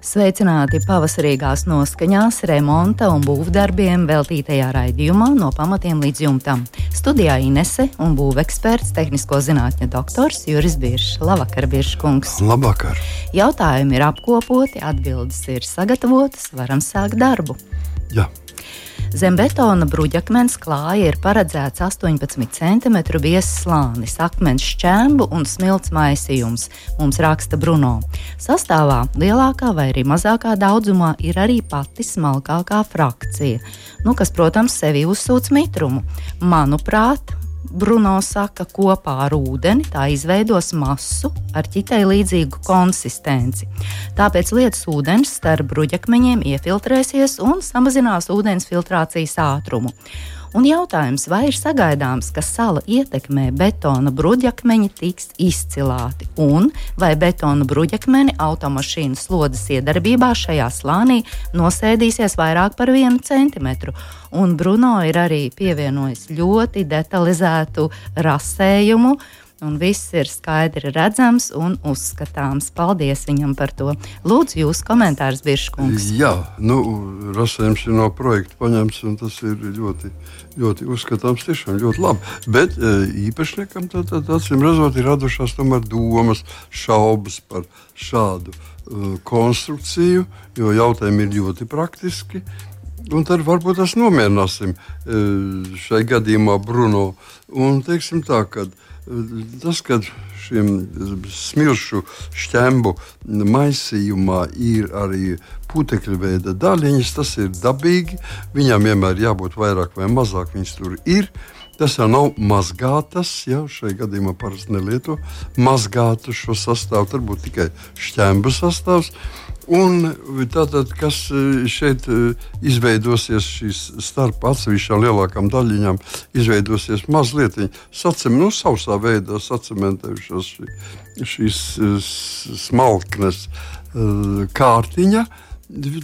Sveicināti pavasarīgās noskaņās, remonta un būvdarbiem veltītajā raidījumā no pamatiem līdz jumtam. Studijā Inese un būveksperts, tehnisko zinātņu doktors Juris Biršs. Labvakar, Birškungs! Labvakar! Jautājumi ir apkopoti, atbildes ir sagatavotas, varam sākt darbu. Jā. Zem betona bruģakmens klāja ir paredzēts 18 cm biezs slānis, akmens šķēmbu un smilts maisījums, mums raksta Bruno. Sastāvā lielākā vai arī mazākā daudzumā ir arī pati smalkākā frakcija, nu, kas, protams, sevi uzsūc mitrumu. Manuprāt, Bruno saka, kopā ar ūdeni tā izveidos masu ar ķitei līdzīgu konsistenci. Tāpēc lietas ūdens starp bruģakmeņiem iefiltrēsies un samazinās ūdens filtrācijas ātrumu. Un jautājums, vai ir sagaidāms, ka sala ietekmē betona bruģakmeņi tiks izcilāti, un vai betona bruģakmeni automašīnas slodzes iedarbībā šajā slānī nosēdīsies vairāk par vienu centimetru. Un Bruno ir arī pievienojis ļoti detalizētu rasējumu, un viss ir skaidri redzams un uzskatāms. Paldies viņam par to. Lūdzu, jūs komentārs, Biržkungs. Jā, nu, rasējums ir no projekta paņemts, un tas ir ļoti, ļoti uzskatāms, tiešām ļoti labi. Bet e, īpašniekam tad, tad acīm redzot, ir radušās tomēr domas, šaubas par šādu uh, konstrukciju, jo jautājumi ir ļoti praktiski. Un tad varbūt tas nomierināsim šai gadījumā Bruno. Un teiksim tā, ka uh, Tas, ka šiem smilšu šķembu maisījumā ir arī putekļu veida daļiņas, tas ir dabīgi. Viņam vienmēr jābūt vairāk vai mazāk, viņas tur ir. Tas jau nav mazgātas, jau šajā gadījumā parasti nelieto mazgātu šo sastāvu. Tur būtu tikai šķembu sastāvs. Un tātad, kas e, šeit e, izveidosies šīs starp atsevišķām lielākām daļiņām, izveidosies mazliet sacim, nu, sausā veidā sacementējušās šī, šīs e, smalknes kārtiņa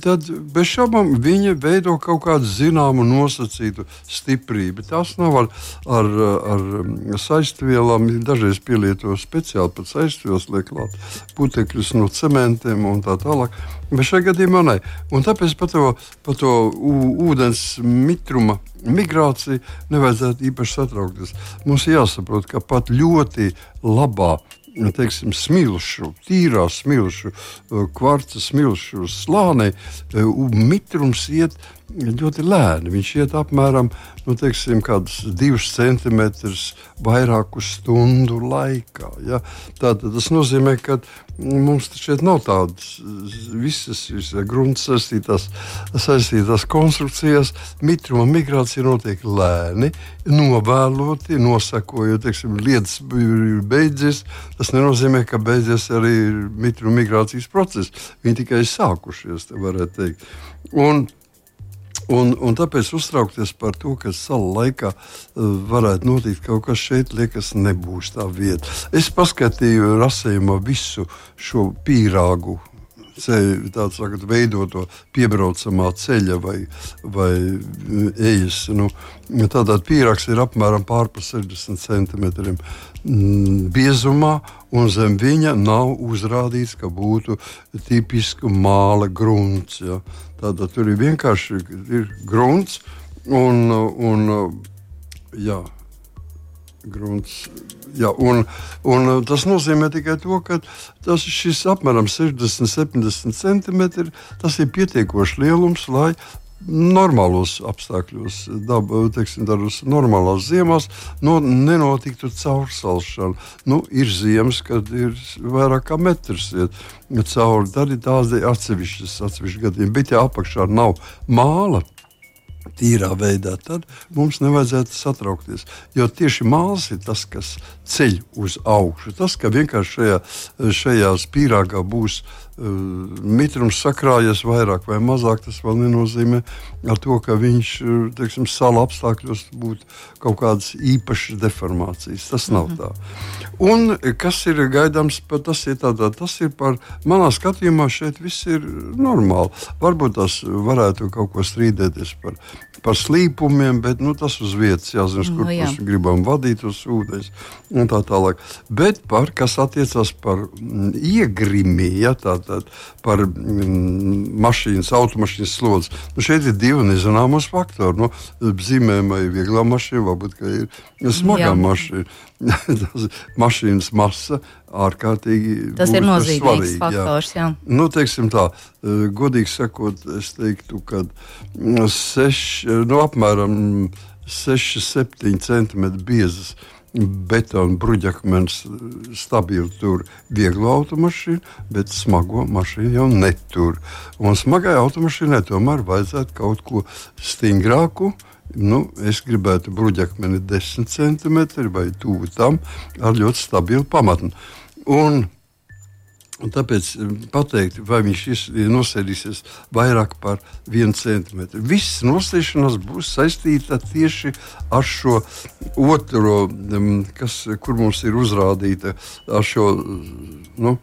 tad bez šaubām viņa veido kaut kādu zināmu nosacītu stiprību. Tas nav ar, ar, ar saistvielām, dažreiz pielieto speciāli pat saistvielas, liek klāt putekļus no cementiem un tā tālāk. Bet šajā gadījumā nē. Un tāpēc par to, par to ūdens mitruma migrāciju nevajadzētu īpaši satraukties. Mums jāsaprot, ka pat ļoti labā teiksim, smilšu, tīrā smilšu, eh, kvarca smilšu slānī, eh, mitrums iet ļoti lēni. Viņš iet apmēram nu, teiksim, divus centimetrus vairāku stundu laikā. Ja? Tātad tas nozīmē, ka mums šeit nav tādas visas, visas grunts saistītās, saistītās konstrukcijas. Mitruma migrācija notiek lēni, novēloti, nosakojot, teiksim, lietas ir beidzies. Tas nenozīmē, ka beidzies arī mitruma migrācijas process. Viņi tikai sākušies, varētu teikt. Un, Un, un tāpēc uztraukties par to, ka salu laikā uh, varētu notikt kaut kas šeit, liekas, nebūs tā vieta. Es paskatīju rasējumā visu šo pīrāgu. Ceļu, tā sakot, veidoto piebraucamā ceļa vai, vai ejas. Nu, Tādā pīrāgs ir apmēram pārpus 60 centimetriem mm, biezumā, un zem viņa nav uzrādīts, ka būtu tipisks māla grunts. Ja. Tātad tur ir vienkārši ir grunts un, un jā, grunts. Jā, un, un tas nozīmē tikai to, ka tas ir apmēram 60, 70 centimetri. Tas ir pietiekošs lielums, lai normālos apstākļos, dab, teiksim, tādos normālās ziemās, no, nenotiktu caursalšana. Nu, ir ziemas, kad ir vairāk kā metrs iet cauri. Tad ir tādi atsevišķas, atsevišķi gadījumi, bet ja apakšā nav māla. tīrā veidā, tad mums nevajadzētu satraukties. Jo tieši māksla ir tas, kas ceļ uz augšu. Tas, ka vienkārši šajā, šajā spīrāgā būs uh, mitrums sakrājies vairāk vai mazāk, tas vēl nenozīmē to, ka viņš teiksim, sala apstākļos būtu kaut kādas īpašas deformācijas. Tas nav tā. Un kas ir gaidāms, tas ir, tādā, tas ir par manā skatījumā šeit viss ir normāli. Varbūt tas varētu kaut ko strīdēties par par slīpumiem, bet nu, tas uz vietas jāzina, kur no, nu, jā. mēs gribam vadīt uz ūdens un tā tālāk. Bet par kas attiecas par mm, iegrimi, ja, tātad par mm, mašīnas, automašīnas slodzes. Nu, šeit ir divi nezināmas faktori. Nu, zīmējumā ir viegla mašīna, varbūt ir smagā mašīna. Mašīnas masa ārkārtīgi Tas ir nozīmīgs svarīgi, faktors. Jā. Jā. Nu, tā, eh, godīgi sakot, es teiktu, ka mm, seš, nu, apmēram 6-7 cm biezas betona bruģakmens stabili tur vieglu automašīnu, bet smago mašīnu jau netur. Un smagai automašīnai tomēr vajadzētu kaut ko stingrāku. Nu, es gribētu bruģakmeni 10 cm vai tuvu tam ar ļoti stabilu pamatu. Un Un tāpēc eh, pateikt, vai viņš nosēdīsies vairāk par vienu centimetru. Viss nosēšanās būs saistīta tieši ar šo otro, mm, kas, kur mums ir uzrādīta ar šo. Nu,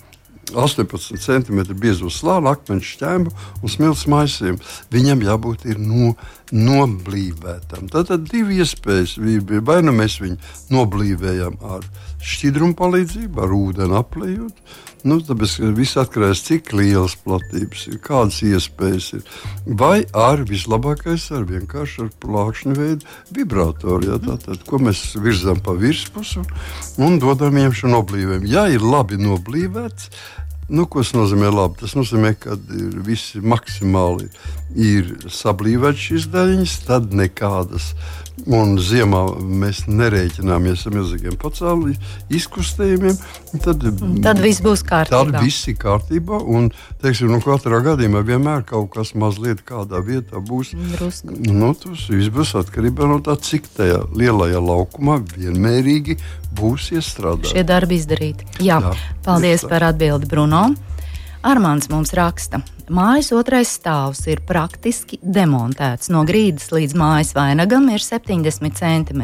18 cm biezu slāņu, akmens šķēmu un smilts maisiem. Viņam jābūt no, noblīvētam. Tad ir divi iespējas. Vai nu mēs viņu noblīvējam ar šķidrumu palīdzību, ar ūdeni aplējot. Nu, tāpēc viss atkarīgs no cik lielas platības ir, kādas iespējas ir. Vai ar vislabākais, ar vienkārši ar plākšņu veidu vibratoru. Ja, tātad, ko mēs virzām pa virspusi un dodam viņam šo noblīvējumu. Ja ir labi noblīvēts, Nu, ko tas nozīmē? Labi? Tas nozīmē, ka ir visi maksimāli ir sablīvēts šīs daļiņas, tad nekādas. Un ziemā mēs nerēķināmies ar milzīgiem pacēliem, izkustējumiem. Tad, tad viss būs kārtībā. Tad viss ir kārtībā. Un, teiksim, nu, katrā gadījumā vienmēr kaut kas mazliet kādā vietā būs. Drusku. Nu, tas viss būs atkarībā no tā, cik tajā lielajā laukumā vienmērīgi būs iestrādāti. Šie darbi izdarīti. Jā, Jā paldies par atbildi, Bruno. Armāns mums raksta, Mājas otrais stāvs ir praktiski demontēts. No grīdas līdz mājas vainagam ir 70 cm.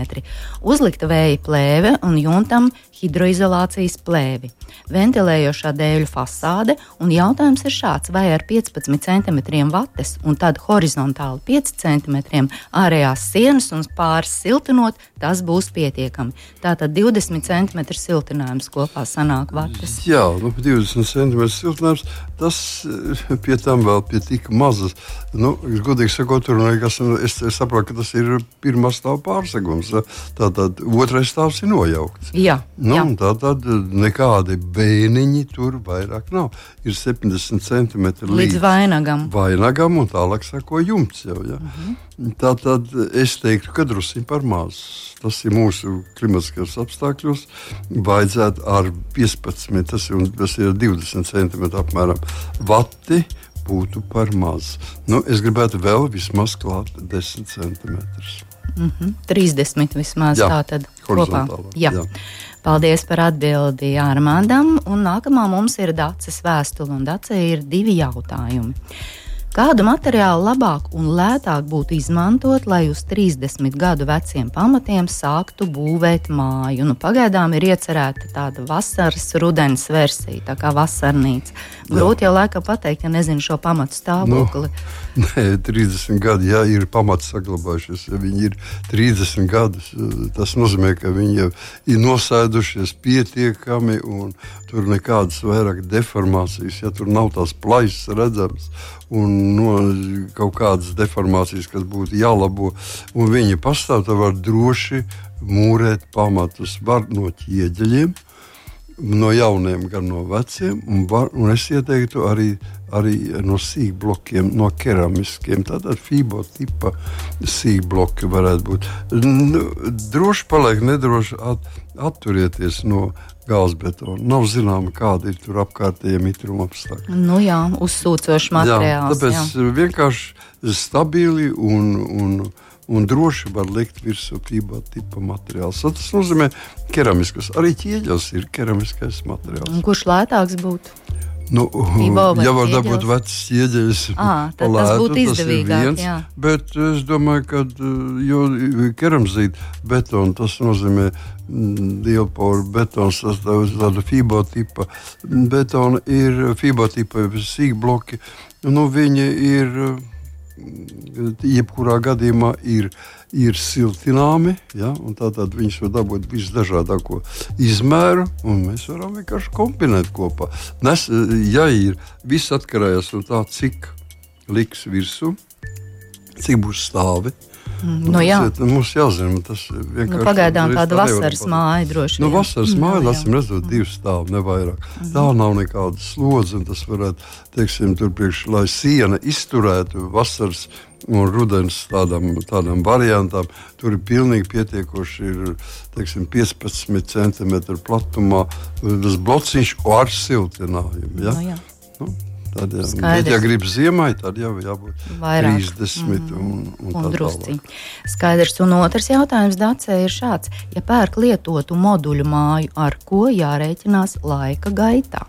Uzlikta vēja plēve un juntam hidroizolācijas plēvi. Ventilējošā dēļu fasāde, un jautājums ir šāds, vai ar 15 cm vates un tad horizontāli 5 cm ārējās sienas un pāris siltinot, tas būs pietiekami. Tātad 20 cm siltinājums kopā sanāk vates. Jā, nu, 20 cm siltinājums, tas pie tam vēl pie tik mazas. Nu, godīgi sakot, tur nekas, es, es saprotu, ka tas ir pirmā stāva pārsegums. Tātad otrais stāvs ir nojaukts. Jā, nu, jā. Tā tad nekādi bēniņi tur vairāk nav. Ir 70 centimetri līdz, līdz vainagam. Vainagam un tālāk sako jumts jau. Ja? -huh. Tā tad es teiktu, ka drusku par maz. Tas ir mūsu klimatiskajos apstākļos. Vajadzētu ar 15, tas ir, tas ir 20 centimetri apmēram vati būtu par maz. Nu, es gribētu vēl vismaz klāt 10 centimetrus. Mm -hmm. 30 vismaz jā, tā tad kopā. Jā. Jā. Paldies par atbildi Armandam. Un nākamā mums ir Dācis vēstule, un Dācis ir divi jautājumi. Kādu materiālu labāk un lētāk būtu izmantot, lai uz 30 gadu veciem pamatiem sāktu būvēt māju? Nu, pagaidām ir iecerēta tāda vasaras, rudens versija, tā kā vasarnīca. Grūti jau laikam pateikt, ja nezinu šo pamatu stāvokli. Nu, nē, 30 gadi, ja ir pamats saglabājušies, ja viņi ir 30 gadus, tas nozīmē, ka viņi jau ir nosēdušies pietiekami un tur nekādas vairāk deformācijas, ja tur nav tās plaisas redzamas un no, kaut kādas deformācijas, kas būtu jālabo, un viņi pastāv, tad var droši mūrēt pamatus var no ķieģeļiem. No jauniem, gan no veciem. Un, var, un es ieteiktu arī, arī no sīkblokiem, no keramiskiem. Tātad FIBO tipa sīkbloki varētu būt. Nu, droši paliek, nedroši at, atturieties no gāzbetona. Nav zināms, kāda ir tur apkārtējie mitruma apstākļi. Nu jā, uzsūcošs materiāls. Jā, tāpēc jā. vienkārši stabili un. un un droši var likt virsū fibra tipa materiāls. Tas nozīmē, ka keramiskas arī ķieģelis ir keramiskais materiāls. Un kurš lētāks būtu? Nu, ja var dabūt vecas ķieģeļus, tad tas būtu izdevīgāk. Viens, jā. bet es domāju, ka jo keramzīt betonu, tas nozīmē lielporu betons, tas tāda fibo tipa betona ir fibo tipa sīkbloki. Nu, viņi ir jebkurā gadījumā ir, ir siltināmi. Ja, Tātad viņš var dabūt visdažādāko izmēru, un mēs varam vienkārši kombinēt kopā. Nes, ja ir viss atkarīgs no tā, cik liks virsū, cik būs stāvi. Mm, nu, jā. tas, mums jāzina, tas nu, pagaidām tāda vasaras māja droši vien. Nu, vasaras mm, māja, tas ir redzot mm. divas stāvus, ne vairāk. Mm. Tā nav nekāda slodze, un tas varētu, teiksim, tur priekš, lai siena izturētu vasaras un rudens tādam, tādam variantam. Tur ir pilnīgi pietiekoši ir, teiksim, 15 cm platumā tas blociņš ar siltinājumu. Ja? No, jā. nu, Tad, ja, bet, ja grib ziemai, tad jau jābūt Vairāk. 30 mm. un, un, un drusciņi. Skaidrs. Un otrs jautājums Dacē ir šāds. Ja pērk lietotu moduļu māju, ar ko jārēķinās laika gaitā?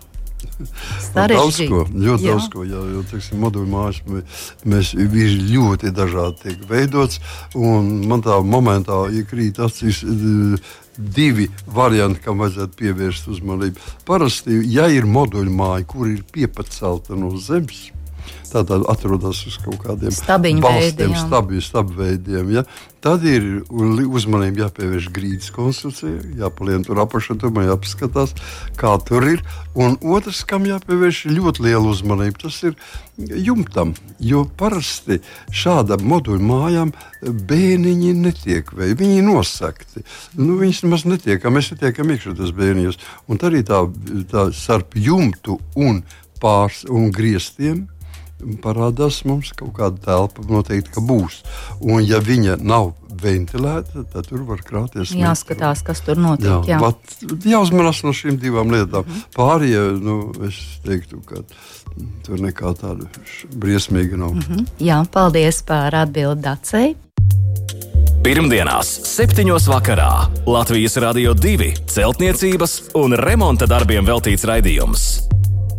Daudz ko, ļoti jā. daudz ko. Jā, jo, teiksim, moduļu mājas mēs, mēs ļoti dažādi tiek veidots. Man tā momentā iekrīt acīs divi varianti, kam vajadzētu pievērst uzmanību. Parasti, ja ir moduļu māja, kur ir piepacelta no zemes, Tātad atrodas uz kaut kādiem balstiem, stabveidiem. Ja? Tad ir uzmanība jāpievērš grīdas konstrukcijai, jāpalien tur apakšā, tomēr jāpaskatās, kā tur ir. Un otrs, kam jāpievērš ļoti liela uzmanība, tas ir jumtam. Jo parasti šādam moduļu mājām bēniņi netiek veikti, viņi ir nosakti. Nu, viņas nemaz netiek, mēs netiekam iekšā tas bēniņos. Un tā arī tā, tā starp jumtu un pārs un griestiem parādās mums kaut kāda telpa, noteikti būs. Un, ja viņa nav ventilēta, tad tur var krāties. Jāskatās, kas tur notiek. Jā, jā. Jāuzmanās no šīm divām lietām. Mm -hmm. Pārējie, nu, es teiktu, ka tur nekā tāda briesmīga nav. Mm -hmm. Jā, paldies par atbildi Dacei. Pirmdienās, 7. vakarā Latvijas Rādio 2 celtniecības un remonta darbiem veltīts raidījums.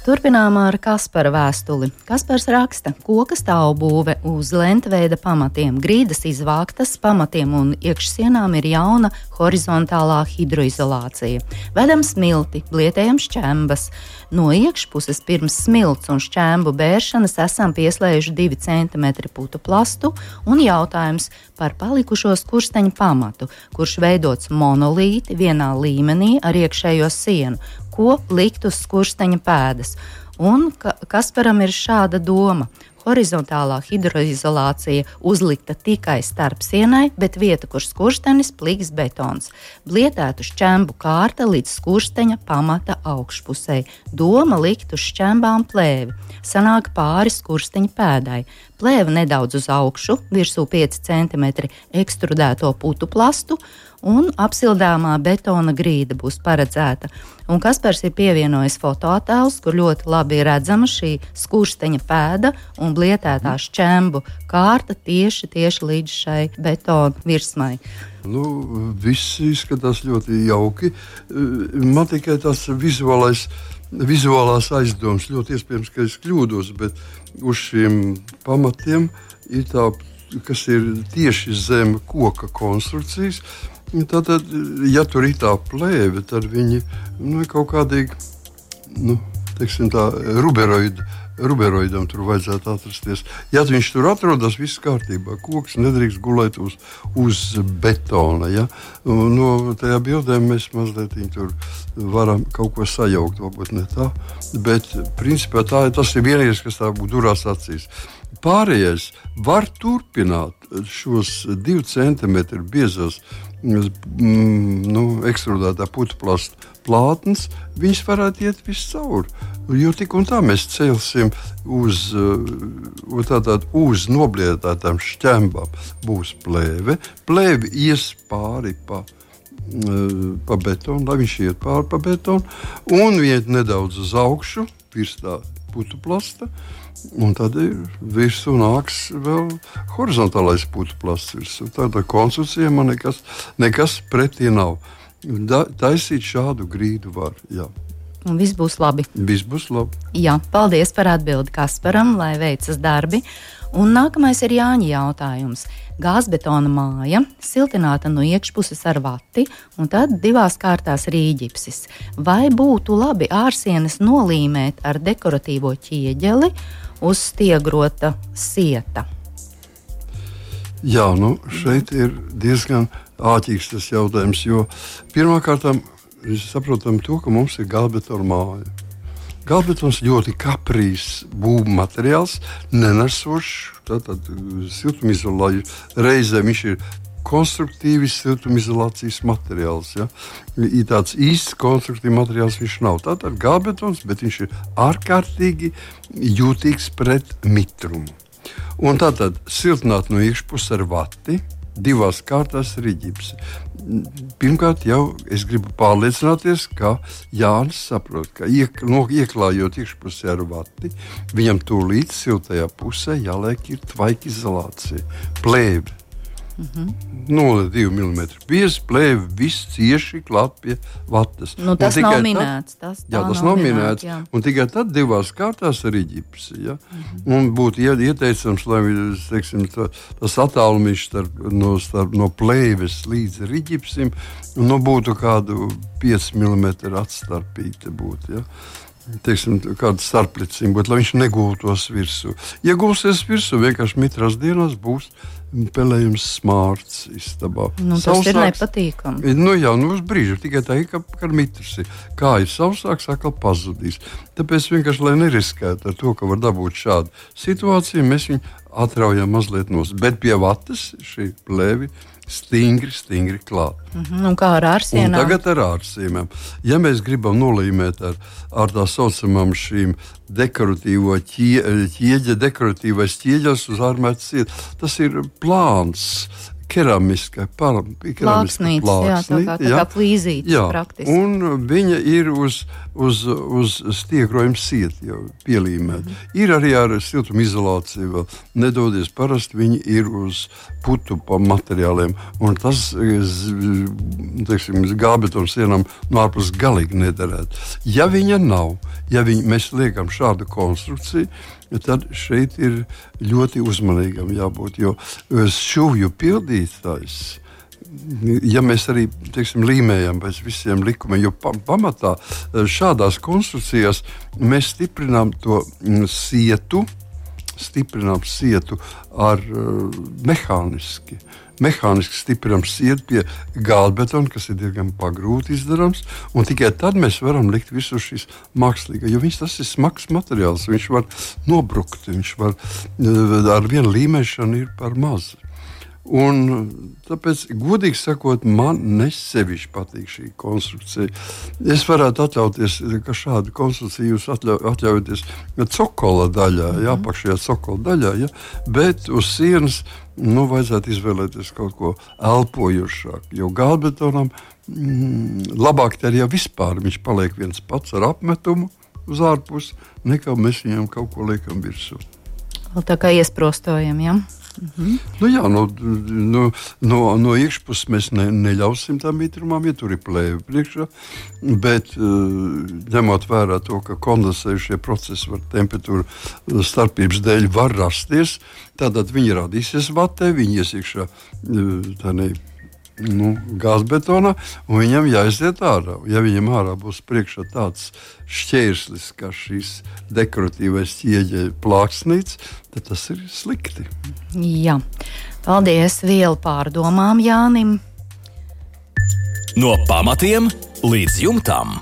Turpinām ar Kaspara vēstuli. Kaspars raksta, ka koka stāvbūve uz lentveida pamatiem, grīdas izvāktas, pamatiem un iekšsienām ir jauna horizontālā hidroizolācija. Vedam smilti, blietējam šķembas. No iekšpuses pirms smilts un šķēmu bēršanas esam pieslēguši 2 cm putu plastu un jautājums par palikušo skursteņu pamatu, kurš veidots monolīti vienā līmenī ar iekšējo sienu ko likt uz skursteņa pēdas. Un Kasparam ir šāda doma. Horizontālā hidroizolācija uzlikta tikai starp sienai, bet vieta, kur skurstenis, pliks betons. Blietētu šķembu kārta līdz skursteņa pamata augšpusē. Doma likt uz šķembām plēvi. Sanāk pāri skursteņa pēdai. Plēve nedaudz uz augšu, virsū 5 cm ekstrudēto putu plastu un apsildāmā betona grīda būs paredzēta. Un Kaspars ir pievienojis fotoattēlus, kur ļoti labi ir redzama šī skursteņa pēda un blietētā šķembu kārta tieši, tieši līdz šai betona virsmai. Nu, viss izskatās ļoti jauki. Man tikai tas vizuālais, vizuālās aizdomas ļoti iespējams, ka es kļūdos, bet uz šiem pamatiem ir tā, kas ir tieši zem koka konstrukcijas. Tātad, ja tur ir tā plēve, tad viņi nu, kaut kādīgi nu, teiksim, tā, ruberoidi ruberoidam tur vajadzētu atrasties. Ja viņš tur atrodas, viss kārtībā. Koks nedrīkst gulēt uz, uz betona. Ja? No tajā bildē mēs mazliet tur varam kaut ko sajaukt, varbūt ne tā. Bet principā tā, tas ir vienīgais, kas tā būtu durās acīs. Pārējais var turpināt šos divu centimetru biezos mm, nu, ekstrudētā putekļa plātnes, viņas varētu iet viscaur. Jo tik un tā mēs celsim uz, uh, tātad, uz noblietētām šķembām, būs plēve. Plēve ies pāri pa, uh, pa betonu, lai viņš iet pāri pa betonu, un iet nedaudz uz augšu, virs tā putu plasta. Un tad ir virsū nāks vēl horizontālais plasts. Tāda konstrukcija man nekas, nekas pretī nav. Da, taisīt šādu grīdu var. Jā. Un viss būs labi. Viss būs labi. Jā, paldies par atbildi Kasparam, lai veicas darbi. Un nākamais ir Jāņa jautājums. Gāzbetona māja, siltināta no iekšpuses ar vati, un tad divās kārtās rīģipsis. Vai būtu labi ārsienas nolīmēt ar dekoratīvo ķieģeli uz stiegrota sieta? Jā, nu šeit ir diezgan āķīgs tas jautājums. Jo pirmkārt, mēs saprotam to, ka mums ir galbetona māja. Galbetons ļoti kaprīs būvniecības materiāls, nenesošs, tātad siltumizolācijas reizē viņš ir konstruktīvs siltumizolācijas materiāls. Ja? Ir tāds īsts konstruktīvs materiāls viņš nav. Tātad galbetons, bet viņš ir ārkārtīgi jūtīgs pret mitrumu. Un tātad siltināt no iekšpuses ar vati divās kārtās rīķis. Pirmkārt, jau es gribu pārliecināties, ka Jānis saprot, ka iek, no, ieklājot iekšpusē ar vati, viņam tūlīt siltajā pusē jāliek ir tvaika izolācija, plēve. Mm -hmm. 0,2 mm bieza plēve, viss cieši pie vatas. Nu, tas nav minēts. Tas, jā, tas nav minēts. Jā. Un tikai tad divās kārtās ir ģipsi. Ja? Mm -hmm. Un būtu ieteicams, lai teiksim, tā, tas attālums starp, no, starp, no plēves līdz rīķipsim nu, būtu kādu 5 mm atstarpīte. Būt, ja? Teiksim, kāda starplicība, bet lai viņš negultos virsū. Ja gulsies virsū, vienkārši mitrās dienās būs pelējums smārts istabā. Nu, tas Sausāks, ir nepatīkami. Nu, jā, nu uz brīža tikai tā, ka, ka mitrs ir. Kā ir sausāks, atkal pazudīs. Tāpēc vienkārši, lai neriskētu ar to, ka var dabūt šādu situāciju, mēs viņu atraujam mazliet nos. Bet pie vatas šī plēvi stingri, stingri klāt. Mm -hmm. Un kā ar ārsienām? Tagad ar ārsienām. Ja mēs gribam nolīmēt ar, ar tā saucamām šīm dekoratīvo ķieģe, dekoratīvais ķieģelis uz sienas, tas ir plāns keramiska plāksnīte, jā, tā kā, tā kā plīzītes jā, praktiski. Un viņa ir uz, uz, uz stiegrojuma sieti jau pielīmēta. Mm -hmm. Ir arī ar siltumizolāciju vēl. Nedodies parasti viņi ir uz putu materiāliem. Un tas, teiksim, gābetonu sienām no ārpus galīgi nederētu. Ja viņa nav, ja viņi, mēs liekam šādu konstrukciju, tad šeit ir ļoti uzmanīgam jābūt. Jo eh, šūju pildītājs. Ja mēs arī teiksim, līmējam pēc visiem likumiem, jo pamatā eh, šādās konstrukcijās mēs stiprinām to mm, sietu, stiprinām sietu ar uh, mehāniski stiprinams iet pie gāzbetona, kas ir diezgan pagrūti izdarāms. Tikai tad mēs varam likt visu šīs mākslīgās, jo viņš tas ir smags materiāls. Viņš var nobrukt, viņš var eh, ar vienu līmēšanu ir par mazu. Un tāpēc, godīgi sakot, man nesevišķi patīk šī konstrukcija. Es varētu atļauties, ka šādu konstrukciju jūs atļau, atļaujaties cokola daļā, mm. jā, apakšējā cokola daļā, jā, bet uz sienas nu, vajadzētu izvēlēties kaut ko elpojošāku. Jo gāzbetonam mm, labāk ir, ja vispār viņš paliek viens pats ar apmetumu uz ārpusi, nekā mēs viņam kaut ko liekam virsū. Tā kā iesprostojam, jā. Ja? Mhm. Nu, jā, no, no, no, no iekšpuses mēs ne, neļausim tam mitrumam, ja tur ir plēve priekšā. Bet eh, ņemot vērā to, ka kondensējušie procesi var temperatūra eh, starpības dēļ var rasties, tad viņi radīsies vatē, viņi iesiekšā eh, tādā nu, gāzbetonā, un viņam jāiziet ārā. Ja viņam ārā būs priekšā tāds šķērslis, kā šīs dekoratīvais ķieģeļa plāksnīts, tad tas ir slikti. Jā. Paldies vielu pārdomām Jānim. No pamatiem līdz jumtam.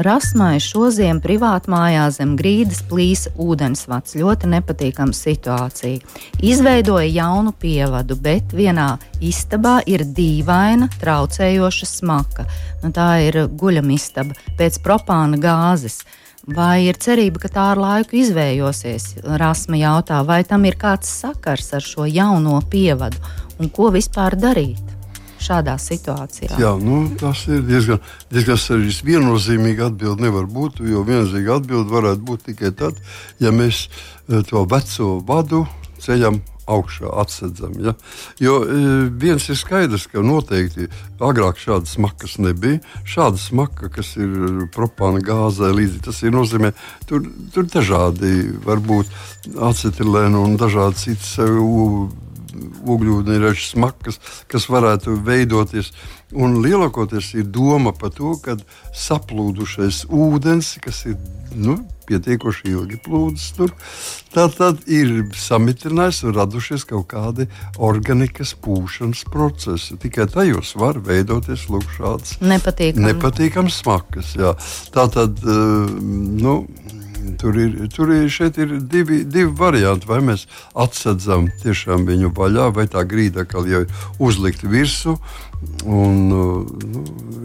Rasmai šodien privātmājā zem grīdas plīsa ūdensvats. Ļoti nepatīkama situācija. Izveidoja jaunu pievadu, bet vienā istabā ir dīvaina, traucējoša smaka. Nu, tā ir guļamistaba pēc propāna gāzes. Vai ir cerība, ka tā ar laiku izvējosies? Rasma jautā, vai tam ir kāds sakars ar šo jauno pievadu un ko vispār darīt? Šādā situācijā? Jā, nu, tas ir diezgan, diezgan sarežģīts. Viennozīmīga atbilde nevar būt, jo viennozīmīga atbilde varētu būt tikai tad, ja mēs eh, to veco vadu ceļam augšā atsedzam. Ja? Jo e, viens ir skaidrs, ka noteikti agrāk šādas smakas nebija. Šāda smaka, kas ir propāna gāzē, līdzīgi tas ir nozīmē, tur, tur dažādi var būt acetilēni un dažādi citas e, ogļūdeņraža smakas, kas varētu veidoties. Un lielākoties ir doma par to, ka saplūdušais ūdens, kas ir nu, pietiekoši ilgi plūdis tur, tad, tad ir samitinājis un radušies kaut kādi organikas pūšanas procesi. Tikai tajos var veidoties lūk, šādas nepatīkamas nepatīkam smakas. Jā. Tā tad, uh, nu, Tur ir, tur ir, ir divi, divi varianti. Vai mēs atsedzam viņu vaļā, vai tā grīda atkal jau ir uzlikta virsū. Un, nu,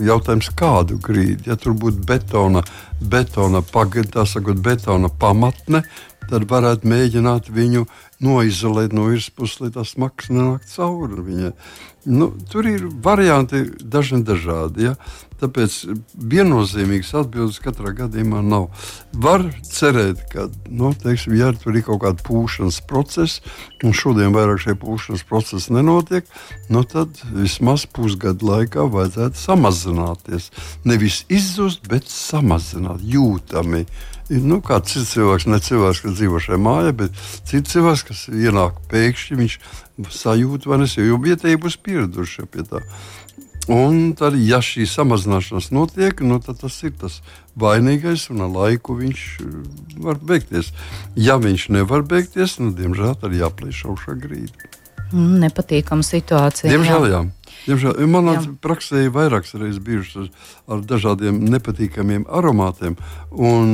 jautājums, kādu grīdu? Ja tur būtu betona, betona, pagad, sakot, betona pamatne, tad varētu mēģināt viņu noizolēt no virspuses, lai tas smags nenāk cauri viņai. Nu, tur ir varianti dažni dažādi. Ja? Tāpēc viennozīmīgas atbildes katrā gadījumā nav. Var cerēt, ka nu, teiksim, ja tur ir kaut kāda pūšanas procesa, un šodien vairāk šie pūšanas procesi nenotiek, nu, tad vismaz pusgadu laikā vajadzētu samazināties. Nevis izzust, bet samazināt jūtami. Nu, kāds cits cilvēks, ne cilvēks, kas dzīvo šajā mājā, bet cits cilvēks, kas ienāk pēkšņi, viņš sajūt, vai nesajūt, jo vietēji būs pieraduši pie tā. Un tad, ja šī samazināšanās notiek, nu, tad tas ir tas vainīgais, un ar laiku viņš uh, var beigties. Ja viņš nevar beigties, nu, diemžēl, tad jāplīš augšā grīda. Nepatīkama situācija. Diemžēl, jā. jā. Diemžēl manā praksē ir vairākas reizes bijušas ar dažādiem nepatīkamiem aromātiem, un,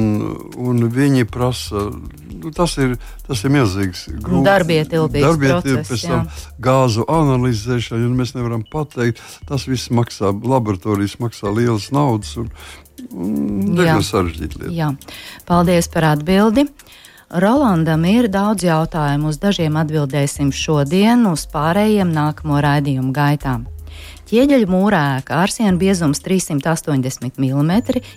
un viņi prasa, nu, tas ir, tas ir milzīgs grūts darbietilpīgs darbietilpīgs, pēc tam gāzu analizēšana, un mēs nevaram pateikt, tas viss maksā, laboratorijas maksā lielas naudas, un, un diezgan sarežģīti lieta. Jā. Paldies par atbildi! Rolandam ir daudz jautājumu, uz dažiem atbildēsim šodien, uz pārējiem nākamo raidījumu gaitām. Ķieģeļa mūra ēka ar sienu biezums 380 mm,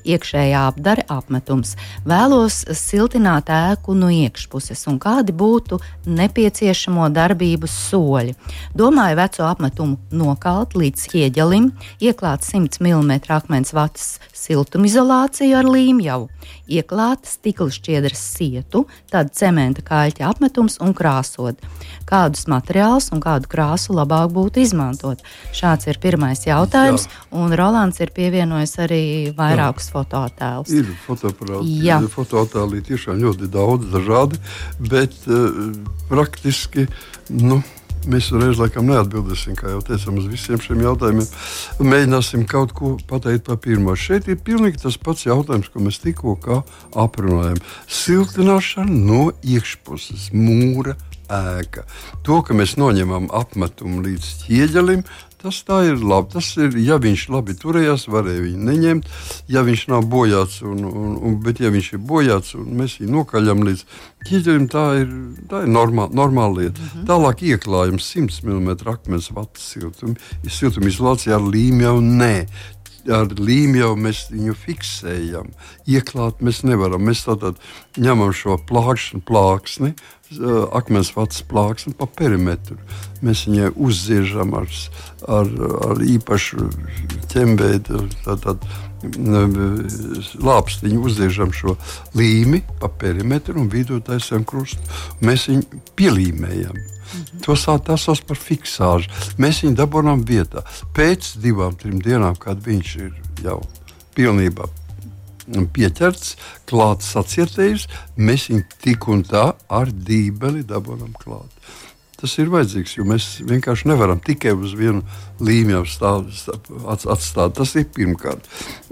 iekšējā apdare apmetums. Vēlos siltināt ēku no iekšpuses un kādi būtu nepieciešamo darbības soļi. Domāju veco apmetumu nokalt līdz ķieģelim, ieklāt 100 mm akmens vatas siltumizolāciju ar līmjavu, ieklāt stikla šķiedras sietu, tad cementa kaļķa apmetums un krāsot. Kādus materiālus un kādu krāsu labāk būtu izmantot? Šāds ir pirmais jautājums, Jā. un Rolands ir pievienojis arī vairākus fotoattēlus. Ir fotoattēli, fotoattēli tiešām ļoti daudz dažādi, bet uh, praktiski. Nu, Mēs uzreiz laikam neatbildēsim, kā jau teicām, uz visiem šiem jautājumiem. Mēģināsim kaut ko pateikt par pirmo. Šeit ir pilnīgi tas pats jautājums, ko mēs tikko aprunājām. Siltināšana no iekšpuses, mūra ēka. To, ka mēs noņemam apmetumu līdz ķieģelim, Tas tā ir labi. Tas ir, ja viņš labi turējās, varēja viņu neņemt. Ja viņš nav bojāts, un, un, un, bet ja viņš ir bojāts un mēs viņu nokaļam līdz ķieģelim, tā ir, tā ir normāla, normāla lieta. Mm -hmm. Tālāk ieklājums 100 mm akmens vatu siltuma, siltumizolācija ar līmju jau nē ar līmju jau mēs viņu fiksējam. Ieklāt mēs nevaram. Mēs tātad ņemam šo plāksni, plāksni akmens vats plāksni pa perimetru. Mēs viņai uzziežam ar, ar, ar īpašu ķembēdu, tātad lāpstiņu uzdiežam šo līmi pa perimetru un vidū taisām krustu. Mēs viņu pielīmējam. Mhm. To sauc par fiksāžu. Mēs viņu dabūjām vietā. Pēc divām, trim dienām, kad viņš ir jau pilnībā pieķerts, klāts sacietējis, mēs viņu tik un tā ar dībeli dabūjām klāt. Tas ir vajadzīgs, jo mēs vienkārši nevaram tikai uz vienu līniju atstāt. Tas ir pirmkārt.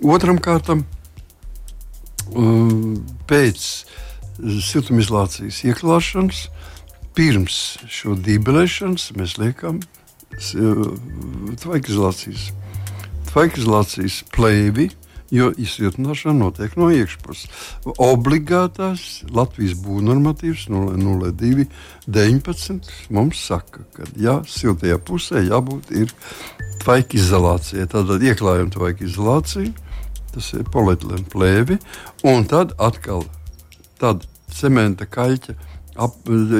Otram kārtam, um, pēc siltumizolācijas ieklāšanas, pirms šo dībelēšanas mēs liekam tvaikizolācijas, tvaikizolācijas plēvi jo izsiltināšana notiek no iekšpuses. Obligātās Latvijas būvnormatīvs 0219 mums saka, ka jā, siltajā pusē jābūt ir tvaika izolācijai. Tātad ieklājam tvaika izolāciju, tas ir polietilēna plēvi, un tad atkal tad cementa kaļķa. Ap,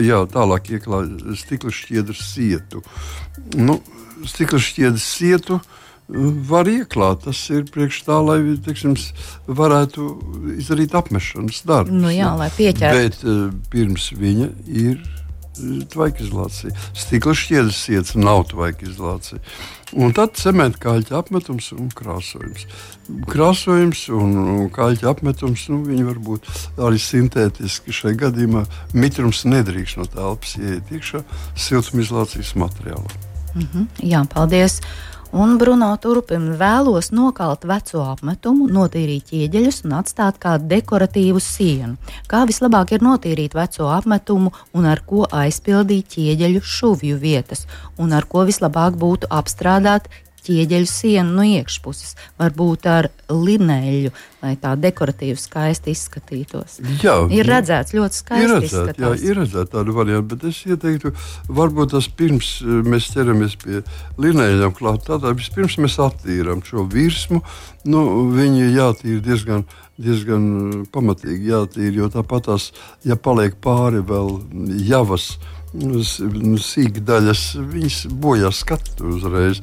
jā, tālāk ieklāja stikla šķiedras sietu. Nu, stikla šķiedras sietu uh, var ieklāt. Tas ir priekš tā, lai teiksim, varētu izdarīt apmešanas darbu. Nu jā, lai pieķertu. Bet uh, pirms viņa ir eh, tvaika izolācija. Stikla šķiedras sietas nav tvaika izolācija. Un tad cementa kaļķa apmetums un krāsojums. Krāsojums un, kaļķa apmetums nu, var būt arī sintētiski. Šajā gadījumā mitrums nedrīkst no telpas ieiet iekšā siltumizolācijas materiālā. Mm -hmm. Jā, paldies! Un Bruno turpina vēlos nokalt veco apmetumu, notīrīt ķieģeļus un atstāt kā dekoratīvu sienu. Kā vislabāk ir notīrīt veco apmetumu un ar ko aizpildīt ķieģeļu šuvju vietas, un ar ko vislabāk būtu apstrādāt ķieģeļu sienu no iekšpuses, varbūt ar lineļu, lai tā dekoratīvi skaisti izskatītos. Jā, ir redzēts ļoti skaisti. Ir redzēt, jā, ir redzēts tādu variantu, bet es ieteiktu, varbūt tas pirms eh, mēs ķeramies pie lineļiem klāt, tādā vispirms mēs attīram šo virsmu, nu, viņi jātīra diezgan diezgan eh, pamatīgi jātīra, jo tāpat tās, ja paliek pāri vēl javas, sīkdaļas, viņas bojā skatu uzreiz.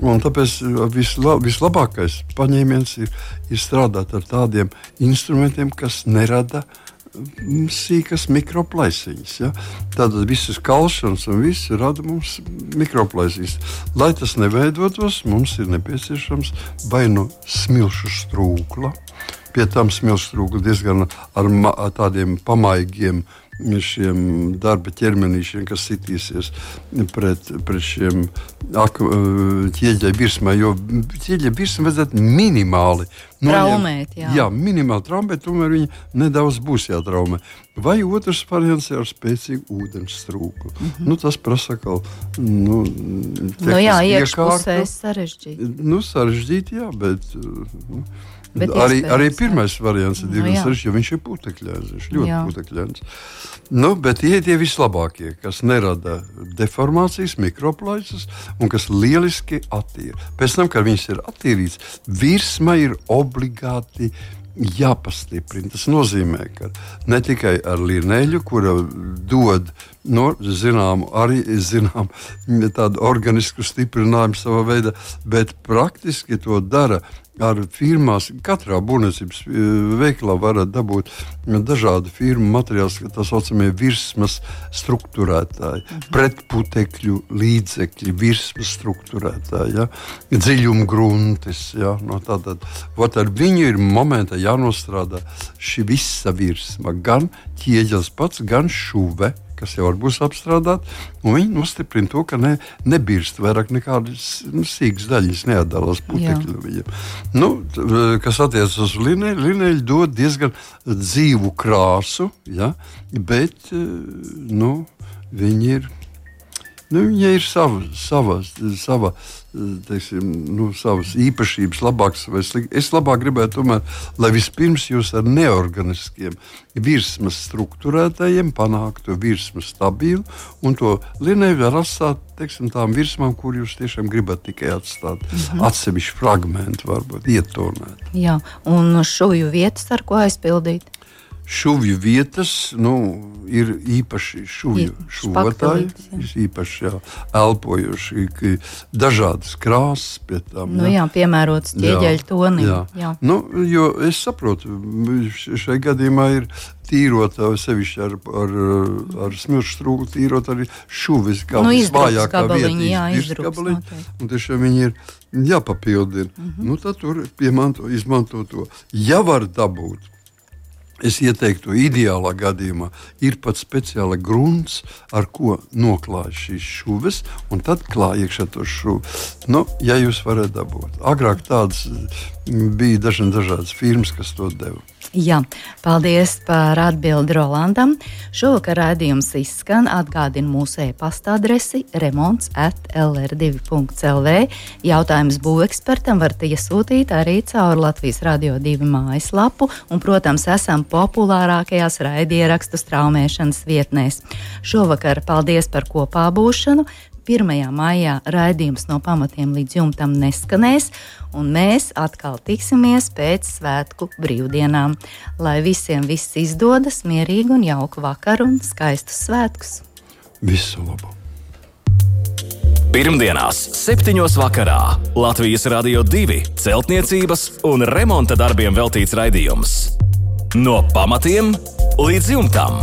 Un tāpēc visla, vislabākais paņēmiens ir, ir strādāt ar tādiem instrumentiem, kas nerada mm, sīkas mikroplaisiņas. Ja? Tātad visas kalšanas un viss rada mums mikroplaisiņas. Lai tas neveidotos, mums ir nepieciešams vai nu smilšu strūkla. Pie tam smilšu strūkla diezgan ar, tādiem pamaigiem uh, šiem darba ķermenīšiem, kas sitīsies pret, pret šiem ķieģeļa virsmai. Jo ķieģeļa virsma vajadzētu minimāli traumēt. Jā, jā minimāli traumēt, tomēr viņa nedaudz būs jātraumē. Vai otrs variants ir ar spēcīgu ūdens strūklu. Mm -hmm. nu, tas prasa kaut kādu nu, nu, jā, iekšpusē sarežģīti. Nu, sarežģīti, jā, bet. Nu, Bet arī, arī pirmais variants ir nu diezgan no, sarežģīts, jo viņš ir putekļains. Viņš ļoti jā. putekļains. Nu, bet tie ir tie vislabākie, kas nerada deformācijas, mikroplaisus un kas lieliski attīra. Pēc tam, kad viņš ir attīrīts, virsma ir obligāti jāpastiprina. Tas nozīmē, ka ne tikai ar līnēļu, kura dod no, zinām, arī zinām, tādu organisku stiprinājumu savā veidā, bet praktiski to dara ar firmās. Katrā būvniecības e, veikalā varat dabūt dažādu firmu materiālus, tā saucamie virsmas struktūrētāji, mhm. pretputekļu līdzekļi, virsmas struktūrētāji, ja? dziļuma gruntis. Ja? No tātad, ar viņu ir momentā jānostrādā šī visa virsma, gan ķieģelis pats, gan šuve kas jau būs apstrādāti, viņi nostiprina to, ka ne, nebirst vairāk nekādas nu, sīkas daļas, neatdalās putekļi no viņiem. Nu, kas attiecas uz lineļu, lineļu dod diezgan dzīvu krāsu, ja, bet nu, viņi ir Nu, viņai ir sava, sava, sava, teiksim, nu, savas īpašības, labākas vai sliktākas. Es labāk gribētu, tomēr, lai vispirms jūs ar neorganiskiem virsmas struktūrētājiem panāktu virsmu stabilu un to linēju var atstāt teiksim, tām virsmām, kur jūs tiešām gribat tikai atstāt mm -hmm. atsevišķu fragment, varbūt ietonēt. Jā, un šūju vietas, ar ko aizpildīt? Šuvju vietas, nu, ir īpaši šuvju šuvotāji, īpaši jā, elpojuši, dažādas krāsas pie tām. Nu, jā, piemērots ķieģeļu tonim. Jā. Jā. Nu, jo es saprotu, šai gadījumā ir tīrot, sevišķi ar, ar, ar smilšu strūku, tīrot arī šuvis, kā nu, visvājākā vieta. Jā, izdrukst. Un tiešām viņi ir jāpapildina. Mm -hmm. nu, tad tur piemanto, izmanto to. Ja var dabūt, Es ieteiktu, ideālā gadījumā ir pat speciāla grunts, ar ko noklāj šīs šuves, un tad klāj iekšā to šuvu. Nu, ja jūs varat dabūt. Agrāk tādas bija dažādas firmas, kas to deva. Jā, paldies par atbildi Rolandam. Šovakar rādījums izskan. Atgādinu mūsu e-pasta adresi remonds at lr2.lv. Jautājums būvekspertam varat iesūtīt arī caur Latvijas Radio 2 mājaslapu, un, protams, esam populārākajās raidierakstu straumēšanas vietnēs. Šovakar paldies par kopā būšanu. 1. maijā raidījums no pamatiem līdz jumtam neskanēs, un mēs atkal tiksimies pēc svētku brīvdienām. Lai visiem viss izdodas, mierīgu un jauku vakaru un skaistus svētkus! Visu labu! Pirmdienās, 7. vakarā Latvijas Rādio 2 celtniecības un remonta darbiem veltīts raidījums. No pamatiem līdz jumtam!